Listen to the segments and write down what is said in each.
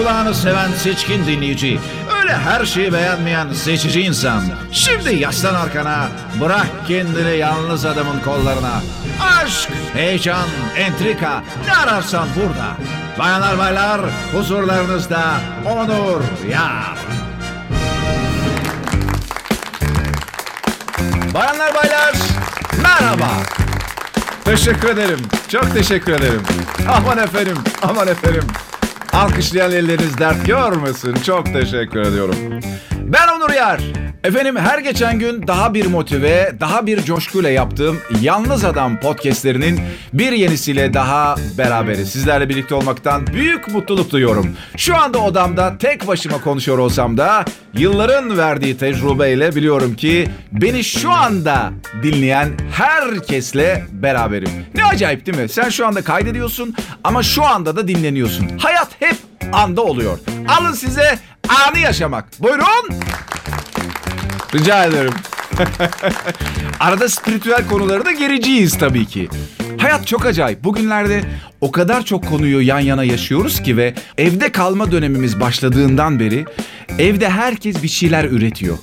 kulağını seven seçkin dinleyici. Öyle her şeyi beğenmeyen seçici insan. Şimdi yaslan arkana, bırak kendini yalnız adamın kollarına. Aşk, heyecan, entrika, ne ararsan burada. Bayanlar baylar, huzurlarınızda Onur Yar. Bayanlar baylar, merhaba. Teşekkür ederim. Çok teşekkür ederim. Aman efendim, aman efendim. Alkışlayan elleriniz dert görmesin. Çok teşekkür ediyorum. Ben Onur Yar. Efendim her geçen gün daha bir motive, daha bir coşkuyla yaptığım Yalnız Adam podcastlerinin bir yenisiyle daha beraberiz. Sizlerle birlikte olmaktan büyük mutluluk duyuyorum. Şu anda odamda tek başıma konuşuyor olsam da yılların verdiği tecrübeyle biliyorum ki beni şu anda dinleyen herkesle beraberim. Ne acayip değil mi? Sen şu anda kaydediyorsun ama şu anda da dinleniyorsun. Hayat hep anda oluyor. Alın size anı yaşamak. Buyurun. Rica ederim. Arada spiritüel konuları da gericiyiz tabii ki. Hayat çok acayip. Bugünlerde o kadar çok konuyu yan yana yaşıyoruz ki ve evde kalma dönemimiz başladığından beri evde herkes bir şeyler üretiyor.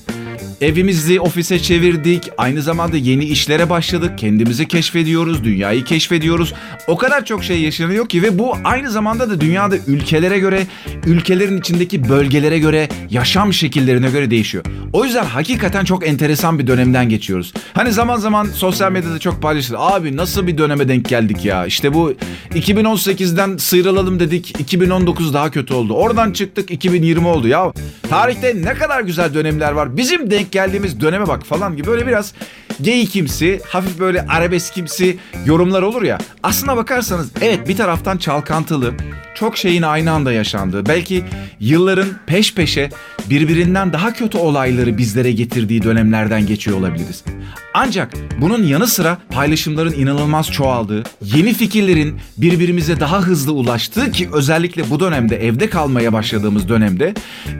Evimizi ofise çevirdik. Aynı zamanda yeni işlere başladık. Kendimizi keşfediyoruz, dünyayı keşfediyoruz. O kadar çok şey yaşanıyor ki ve bu aynı zamanda da dünyada ülkelere göre, ülkelerin içindeki bölgelere göre, yaşam şekillerine göre değişiyor. O yüzden hakikaten çok enteresan bir dönemden geçiyoruz. Hani zaman zaman sosyal medyada çok paylaşılır. Abi nasıl bir döneme denk geldik ya? İşte bu 2018'den sıyrılalım dedik. 2019 daha kötü oldu. Oradan çıktık 2020 oldu. Ya tarihte ne kadar güzel dönemler var. Bizim denk geldiğimiz döneme bak falan gibi böyle biraz geyikimsi, hafif böyle arabeskimsi yorumlar olur ya. Aslına bakarsanız evet bir taraftan çalkantılı, çok şeyin aynı anda yaşandığı, belki yılların peş peşe birbirinden daha kötü olayları bizlere getirdiği dönemlerden geçiyor olabiliriz. Ancak bunun yanı sıra paylaşımların inanılmaz çoğaldığı, yeni fikirlerin birbirimize daha hızlı ulaştığı ki özellikle bu dönemde evde kalmaya başladığımız dönemde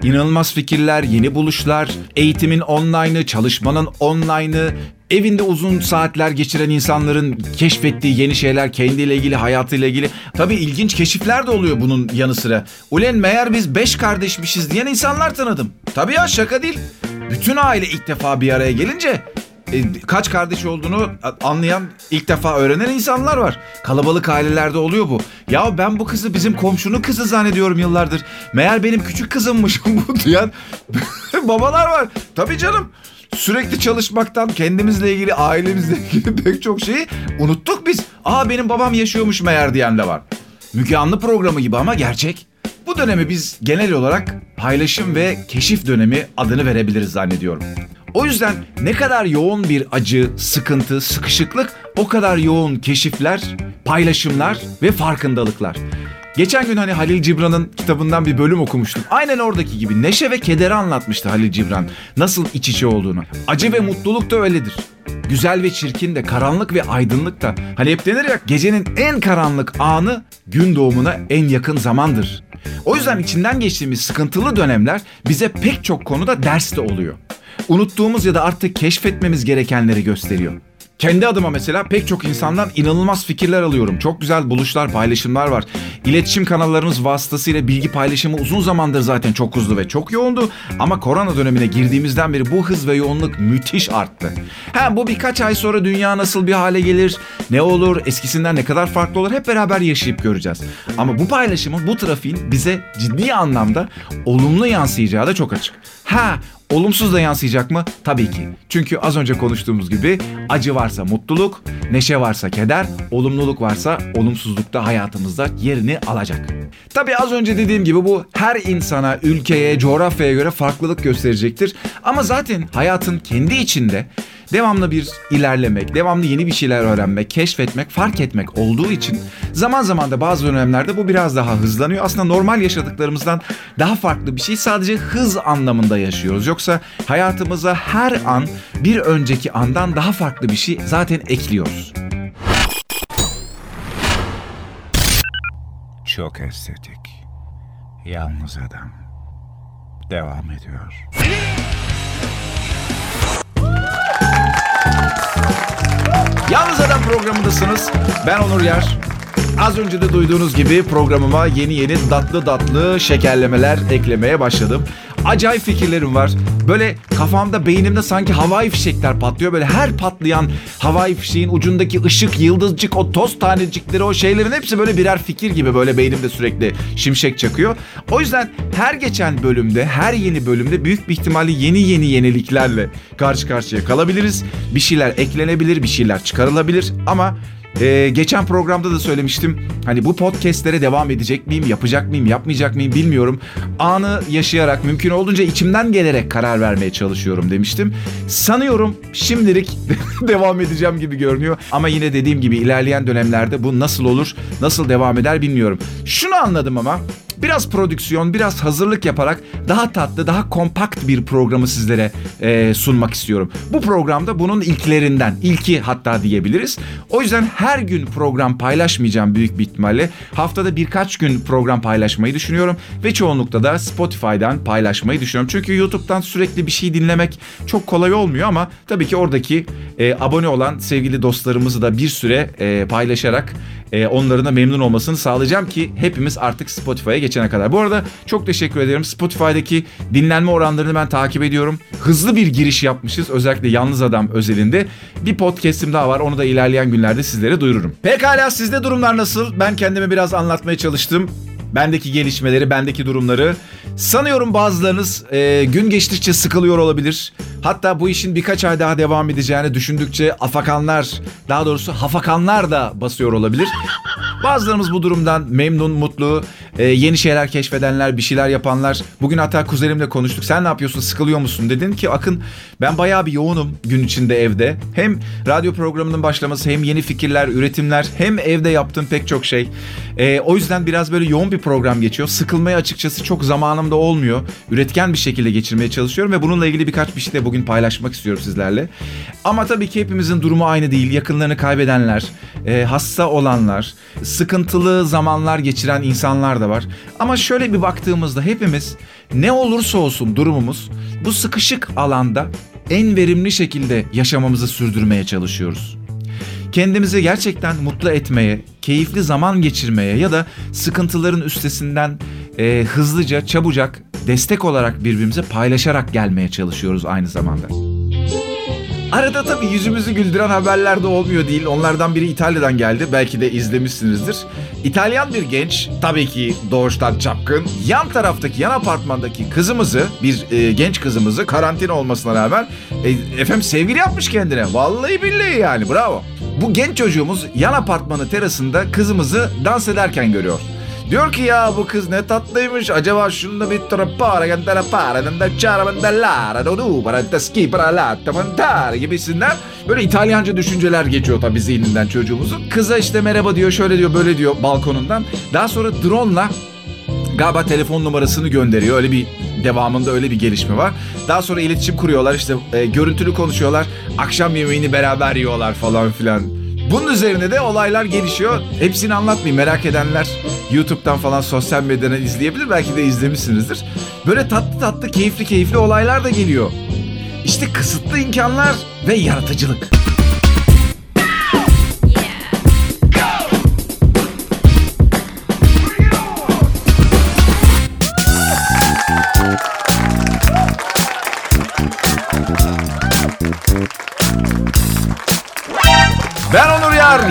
inanılmaz fikirler, yeni buluşlar, eğitimin online'ı, çalışmanın online'ı, evinde uzun saatler geçiren insanların keşfettiği yeni şeyler kendiyle ilgili, hayatıyla ilgili. Tabii ilginç keşifler de oluyor bunun yanı sıra. Ulen meğer biz beş kardeşmişiz diyen insanlar tanıdım. Tabii ya şaka değil. Bütün aile ilk defa bir araya gelince e, kaç kardeş olduğunu anlayan ilk defa öğrenen insanlar var. Kalabalık ailelerde oluyor bu. Ya ben bu kızı bizim komşunun kızı zannediyorum yıllardır. Meğer benim küçük kızımmış bu diyen babalar var. Tabii canım. Sürekli çalışmaktan kendimizle ilgili, ailemizle ilgili pek çok şeyi unuttuk biz. Aa benim babam yaşıyormuş meğer diyen de var. Müge Anlı programı gibi ama gerçek. Bu dönemi biz genel olarak paylaşım ve keşif dönemi adını verebiliriz zannediyorum. O yüzden ne kadar yoğun bir acı, sıkıntı, sıkışıklık o kadar yoğun keşifler, paylaşımlar ve farkındalıklar. Geçen gün hani Halil Cibran'ın kitabından bir bölüm okumuştum. Aynen oradaki gibi neşe ve kederi anlatmıştı Halil Cibran. Nasıl iç içe olduğunu. Acı ve mutluluk da öyledir. Güzel ve çirkin de, karanlık ve aydınlık da. Hani hep denir ya gecenin en karanlık anı gün doğumuna en yakın zamandır. O yüzden içinden geçtiğimiz sıkıntılı dönemler bize pek çok konuda ders de oluyor. Unuttuğumuz ya da artık keşfetmemiz gerekenleri gösteriyor. Kendi adıma mesela pek çok insandan inanılmaz fikirler alıyorum. Çok güzel buluşlar, paylaşımlar var. İletişim kanallarımız vasıtasıyla bilgi paylaşımı uzun zamandır zaten çok hızlı ve çok yoğundu. Ama korona dönemine girdiğimizden beri bu hız ve yoğunluk müthiş arttı. Ha bu birkaç ay sonra dünya nasıl bir hale gelir, ne olur, eskisinden ne kadar farklı olur hep beraber yaşayıp göreceğiz. Ama bu paylaşımın, bu trafiğin bize ciddi anlamda olumlu yansıyacağı da çok açık. Ha Olumsuz da yansıyacak mı? Tabii ki. Çünkü az önce konuştuğumuz gibi acı varsa mutluluk, neşe varsa keder, olumluluk varsa olumsuzluk da hayatımızda yerini alacak. Tabii az önce dediğim gibi bu her insana, ülkeye, coğrafyaya göre farklılık gösterecektir. Ama zaten hayatın kendi içinde devamlı bir ilerlemek, devamlı yeni bir şeyler öğrenmek, keşfetmek, fark etmek olduğu için zaman zaman da bazı dönemlerde bu biraz daha hızlanıyor. Aslında normal yaşadıklarımızdan daha farklı bir şey sadece hız anlamında yaşıyoruz. Yoksa hayatımıza her an bir önceki andan daha farklı bir şey zaten ekliyoruz. Çok estetik. Yalnız adam. Devam ediyor. Yalnız Adam programındasınız. Ben Onur Yer. az önce de duyduğunuz gibi programıma yeni yeni tatlı tatlı şekerlemeler eklemeye başladım. Acayip fikirlerim var. Böyle kafamda, beynimde sanki havai fişekler patlıyor. Böyle her patlayan havai fişeğin ucundaki ışık, yıldızcık, o toz tanecikleri, o şeylerin hepsi böyle birer fikir gibi böyle beynimde sürekli şimşek çakıyor. O yüzden her geçen bölümde, her yeni bölümde büyük bir ihtimalle yeni yeni yeniliklerle karşı karşıya kalabiliriz. Bir şeyler eklenebilir, bir şeyler çıkarılabilir ama ee, geçen programda da söylemiştim. Hani bu podcastlere devam edecek miyim, yapacak mıyım, yapmayacak mıyım bilmiyorum. Anı yaşayarak, mümkün olduğunca içimden gelerek karar vermeye çalışıyorum demiştim. Sanıyorum şimdilik devam edeceğim gibi görünüyor. Ama yine dediğim gibi ilerleyen dönemlerde bu nasıl olur, nasıl devam eder bilmiyorum. Şunu anladım ama biraz prodüksiyon, biraz hazırlık yaparak daha tatlı, daha kompakt bir programı sizlere e, sunmak istiyorum. Bu programda bunun ilklerinden, ilki hatta diyebiliriz. O yüzden her gün program paylaşmayacağım büyük bir ihtimalle. Haftada birkaç gün program paylaşmayı düşünüyorum ve çoğunlukla da Spotify'dan paylaşmayı düşünüyorum. Çünkü YouTube'dan sürekli bir şey dinlemek çok kolay olmuyor ama tabii ki oradaki e, abone olan sevgili dostlarımızı da bir süre e, paylaşarak e, onların da memnun olmasını sağlayacağım ki hepimiz artık Spotify'a geçene kadar. Bu arada çok teşekkür ederim. Spotify'daki dinlenme oranlarını ben takip ediyorum. Hızlı bir giriş yapmışız özellikle Yalnız Adam özelinde. Bir podcast'im daha var onu da ilerleyen günlerde sizlere duyururum. Pekala sizde durumlar nasıl? Ben kendimi biraz anlatmaya çalıştım. Bendeki gelişmeleri, bendeki durumları. Sanıyorum bazılarınız e, gün geçtikçe sıkılıyor olabilir. Hatta bu işin birkaç ay daha devam edeceğini düşündükçe afakanlar, daha doğrusu hafakanlar da basıyor olabilir. Bazılarımız bu durumdan memnun, mutlu, e, yeni şeyler keşfedenler, bir şeyler yapanlar. Bugün hatta kuzenimle konuştuk. Sen ne yapıyorsun, sıkılıyor musun? Dedin ki Akın ben bayağı bir yoğunum gün içinde evde. Hem radyo programının başlaması, hem yeni fikirler, üretimler, hem evde yaptığım pek çok şey. E, o yüzden biraz böyle yoğun bir program geçiyor. Sıkılmaya açıkçası çok zamanımda olmuyor. Üretken bir şekilde geçirmeye çalışıyorum ve bununla ilgili birkaç bir şey de bugün paylaşmak istiyorum sizlerle. Ama tabii ki hepimizin durumu aynı değil. Yakınlarını kaybedenler, e, hasta olanlar, sıkıntılı zamanlar geçiren insanlar da var. Ama şöyle bir baktığımızda hepimiz ne olursa olsun durumumuz bu sıkışık alanda en verimli şekilde yaşamamızı sürdürmeye çalışıyoruz. Kendimizi gerçekten mutlu etmeye, keyifli zaman geçirmeye ya da sıkıntıların üstesinden e, hızlıca, çabucak destek olarak birbirimize paylaşarak gelmeye çalışıyoruz aynı zamanda. Arada tabii yüzümüzü güldüren haberler de olmuyor değil. Onlardan biri İtalya'dan geldi. Belki de izlemişsinizdir. İtalyan bir genç, tabii ki doğuştan çapkın, yan taraftaki, yan apartmandaki kızımızı, bir e, genç kızımızı karantina olmasına rağmen e, efendim sevgili yapmış kendine. Vallahi billahi yani bravo. Bu genç çocuğumuz yan apartmanı terasında kızımızı dans ederken görüyor. Diyor ki ya bu kız ne tatlıymış. Acaba şunu bir trapara cantare para da çara mandellara do du para taski para la tamantar gibisinden böyle İtalyanca düşünceler geçiyor tabii zihninden çocuğumuzun. Kıza işte merhaba diyor şöyle diyor böyle diyor balkonundan. Daha sonra drone'la galiba telefon numarasını gönderiyor. Öyle bir devamında öyle bir gelişme var. Daha sonra iletişim kuruyorlar işte e, görüntülü konuşuyorlar. Akşam yemeğini beraber yiyorlar falan filan. Bunun üzerine de olaylar gelişiyor. Hepsini anlatmayayım merak edenler YouTube'dan falan sosyal medyadan izleyebilir. Belki de izlemişsinizdir. Böyle tatlı tatlı keyifli keyifli olaylar da geliyor. İşte kısıtlı imkanlar ve yaratıcılık.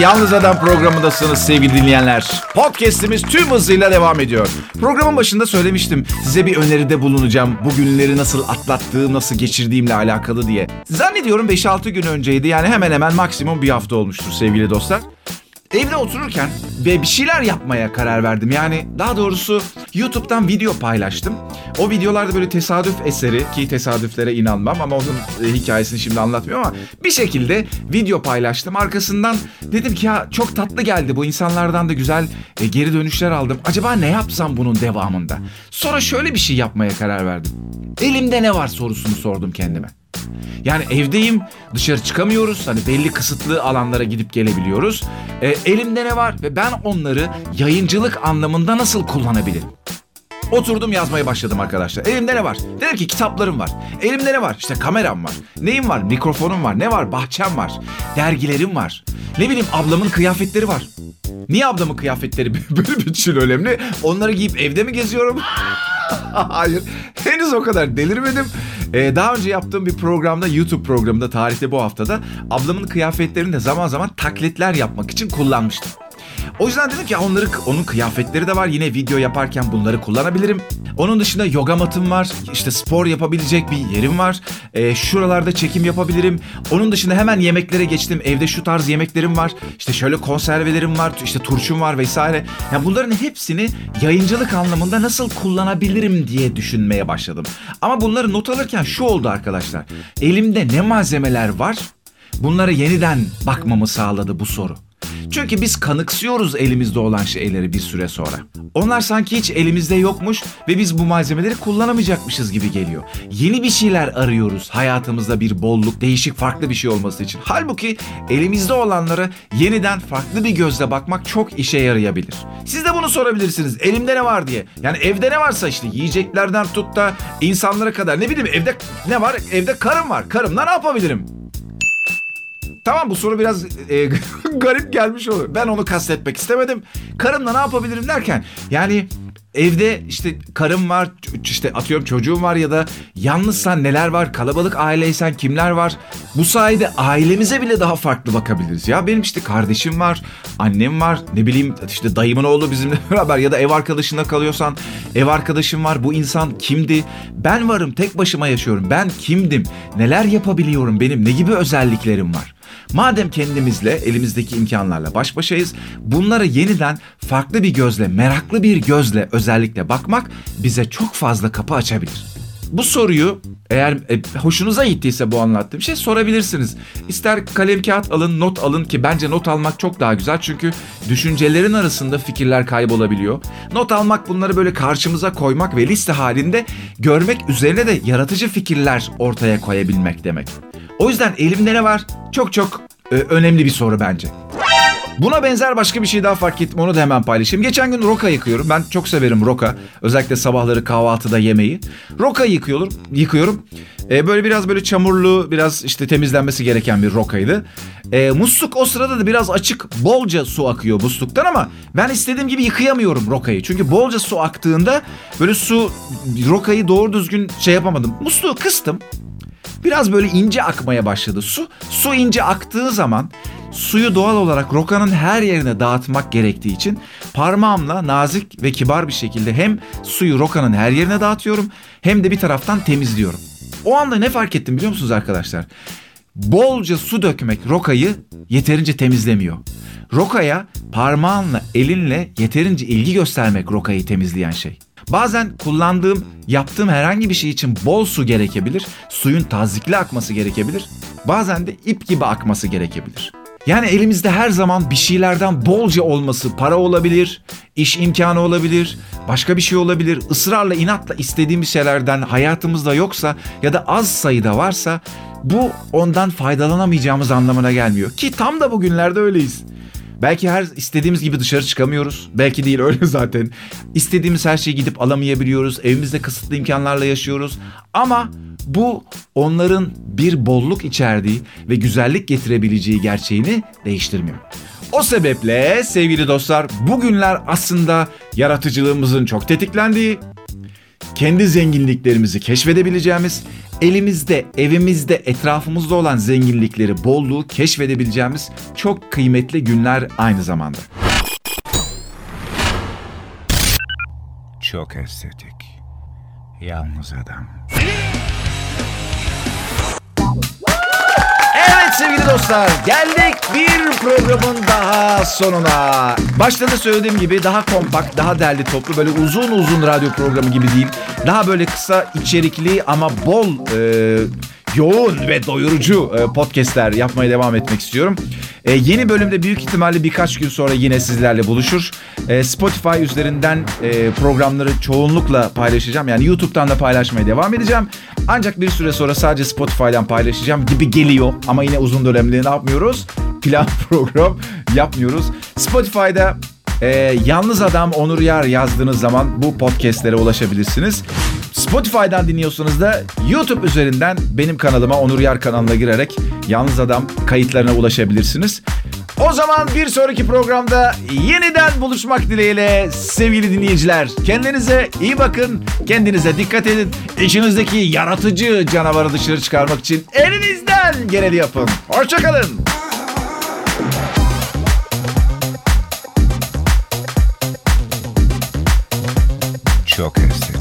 Yalnız Adam programındasınız sevgili dinleyenler. Podcast'imiz tüm hızıyla devam ediyor. Programın başında söylemiştim. Size bir öneride bulunacağım. Bu günleri nasıl atlattığım, nasıl geçirdiğimle alakalı diye. Zannediyorum 5-6 gün önceydi. Yani hemen hemen maksimum bir hafta olmuştur sevgili dostlar. Evde otururken ve bir şeyler yapmaya karar verdim. Yani daha doğrusu YouTube'dan video paylaştım. O videolarda böyle tesadüf eseri ki tesadüflere inanmam ama onun e, hikayesini şimdi anlatmıyorum ama bir şekilde video paylaştım. Arkasından dedim ki ya çok tatlı geldi bu insanlardan da güzel e, geri dönüşler aldım. Acaba ne yapsam bunun devamında? Sonra şöyle bir şey yapmaya karar verdim. Elimde ne var sorusunu sordum kendime. Yani evdeyim, dışarı çıkamıyoruz. Hani belli kısıtlı alanlara gidip gelebiliyoruz. E, elimde ne var ve ben onları yayıncılık anlamında nasıl kullanabilirim? Oturdum yazmaya başladım arkadaşlar. Elimde ne var? Dedim ki kitaplarım var. Elimde ne var? İşte kameram var. Neyim var? Mikrofonum var. Ne var? Bahçem var. Dergilerim var. Ne bileyim ablamın kıyafetleri var. Niye ablamın kıyafetleri benim için önemli? Onları giyip evde mi geziyorum? Hayır. Henüz o kadar delirmedim. Ee, daha önce yaptığım bir programda, YouTube programında tarihte bu haftada ablamın kıyafetlerini de zaman zaman taklitler yapmak için kullanmıştım. O yüzden dedim ki onları onun kıyafetleri de var. Yine video yaparken bunları kullanabilirim. Onun dışında yoga matım var. İşte spor yapabilecek bir yerim var. Ee, şuralarda çekim yapabilirim. Onun dışında hemen yemeklere geçtim. Evde şu tarz yemeklerim var. İşte şöyle konservelerim var. İşte turşum var vesaire. Yani bunların hepsini yayıncılık anlamında nasıl kullanabilirim diye düşünmeye başladım. Ama bunları not alırken şu oldu arkadaşlar. Elimde ne malzemeler var? Bunlara yeniden bakmamı sağladı bu soru. Çünkü biz kanıksıyoruz elimizde olan şeyleri bir süre sonra. Onlar sanki hiç elimizde yokmuş ve biz bu malzemeleri kullanamayacakmışız gibi geliyor. Yeni bir şeyler arıyoruz hayatımızda bir bolluk, değişik, farklı bir şey olması için. Halbuki elimizde olanlara yeniden farklı bir gözle bakmak çok işe yarayabilir. Siz de bunu sorabilirsiniz. Elimde ne var diye. Yani evde ne varsa işte yiyeceklerden tut da insanlara kadar ne bileyim evde ne var? Evde karım var. Karımla ne yapabilirim? Tamam bu soru biraz e, garip gelmiş olur. Ben onu kastetmek istemedim. Karımla ne yapabilirim derken yani evde işte karım var işte atıyorum çocuğum var ya da yalnızsan neler var kalabalık aileysen kimler var? Bu sayede ailemize bile daha farklı bakabiliriz. Ya benim işte kardeşim var annem var ne bileyim işte dayımın oğlu bizimle beraber ya da ev arkadaşında kalıyorsan ev arkadaşım var bu insan kimdi? Ben varım tek başıma yaşıyorum ben kimdim? Neler yapabiliyorum benim? Ne gibi özelliklerim var Madem kendimizle, elimizdeki imkanlarla baş başayız, bunlara yeniden farklı bir gözle, meraklı bir gözle özellikle bakmak bize çok fazla kapı açabilir. Bu soruyu eğer e, hoşunuza gittiyse bu anlattığım şey sorabilirsiniz. İster kalem kağıt alın, not alın ki bence not almak çok daha güzel çünkü düşüncelerin arasında fikirler kaybolabiliyor. Not almak bunları böyle karşımıza koymak ve liste halinde görmek üzerine de yaratıcı fikirler ortaya koyabilmek demek. O yüzden elimde ne var? Çok çok e, önemli bir soru bence. Buna benzer başka bir şey daha fark ettim onu da hemen paylaşayım. Geçen gün roka yıkıyorum. Ben çok severim roka. Özellikle sabahları kahvaltıda yemeği. Roka yıkıyorum. yıkıyorum. Ee, böyle biraz böyle çamurlu, biraz işte temizlenmesi gereken bir rokaydı. Ee, musluk o sırada da biraz açık. Bolca su akıyor musluktan ama ben istediğim gibi yıkayamıyorum rokayı. Çünkü bolca su aktığında böyle su rokayı doğru düzgün şey yapamadım. Musluğu kıstım. Biraz böyle ince akmaya başladı su. Su ince aktığı zaman suyu doğal olarak rokanın her yerine dağıtmak gerektiği için parmağımla nazik ve kibar bir şekilde hem suyu rokanın her yerine dağıtıyorum hem de bir taraftan temizliyorum. O anda ne fark ettim biliyor musunuz arkadaşlar? Bolca su dökmek rokayı yeterince temizlemiyor. Rokaya parmağınla, elinle yeterince ilgi göstermek rokayı temizleyen şey. Bazen kullandığım, yaptığım herhangi bir şey için bol su gerekebilir. Suyun tazikli akması gerekebilir. Bazen de ip gibi akması gerekebilir. Yani elimizde her zaman bir şeylerden bolca olması, para olabilir, iş imkanı olabilir, başka bir şey olabilir. Israrla, inatla istediğimiz şeylerden hayatımızda yoksa ya da az sayıda varsa bu ondan faydalanamayacağımız anlamına gelmiyor. Ki tam da bugünlerde öyleyiz. Belki her istediğimiz gibi dışarı çıkamıyoruz. Belki değil öyle zaten. İstediğimiz her şeyi gidip alamayabiliyoruz. Evimizde kısıtlı imkanlarla yaşıyoruz. Ama bu onların bir bolluk içerdiği ve güzellik getirebileceği gerçeğini değiştirmiyor. O sebeple sevgili dostlar bugünler aslında yaratıcılığımızın çok tetiklendiği, kendi zenginliklerimizi keşfedebileceğimiz, elimizde, evimizde, etrafımızda olan zenginlikleri, bolluğu keşfedebileceğimiz çok kıymetli günler aynı zamanda. Çok estetik. Yalnız adam. Sevgili dostlar geldik bir programın daha sonuna. Başta da söylediğim gibi daha kompakt, daha derli toplu böyle uzun uzun radyo programı gibi değil. Daha böyle kısa içerikli ama bol e, yoğun ve doyurucu e, podcastler yapmaya devam etmek istiyorum. E, yeni bölümde büyük ihtimalle birkaç gün sonra yine sizlerle buluşur. E, Spotify üzerinden e, programları çoğunlukla paylaşacağım. Yani YouTube'dan da paylaşmaya devam edeceğim. Ancak bir süre sonra sadece Spotify'dan paylaşacağım gibi geliyor. Ama yine uzun dönemli ne yapmıyoruz? Plan program yapmıyoruz. Spotify'da ee, Yalnız Adam Onur Yar yazdığınız zaman bu podcastlere ulaşabilirsiniz. Spotify'dan dinliyorsanız da YouTube üzerinden benim kanalıma Onur Yar kanalına girerek Yalnız Adam kayıtlarına ulaşabilirsiniz. O zaman bir sonraki programda yeniden buluşmak dileğiyle sevgili dinleyiciler. Kendinize iyi bakın, kendinize dikkat edin. İçinizdeki yaratıcı canavarı dışarı çıkarmak için elinizden geleni yapın. Hoşçakalın. Çok estetik.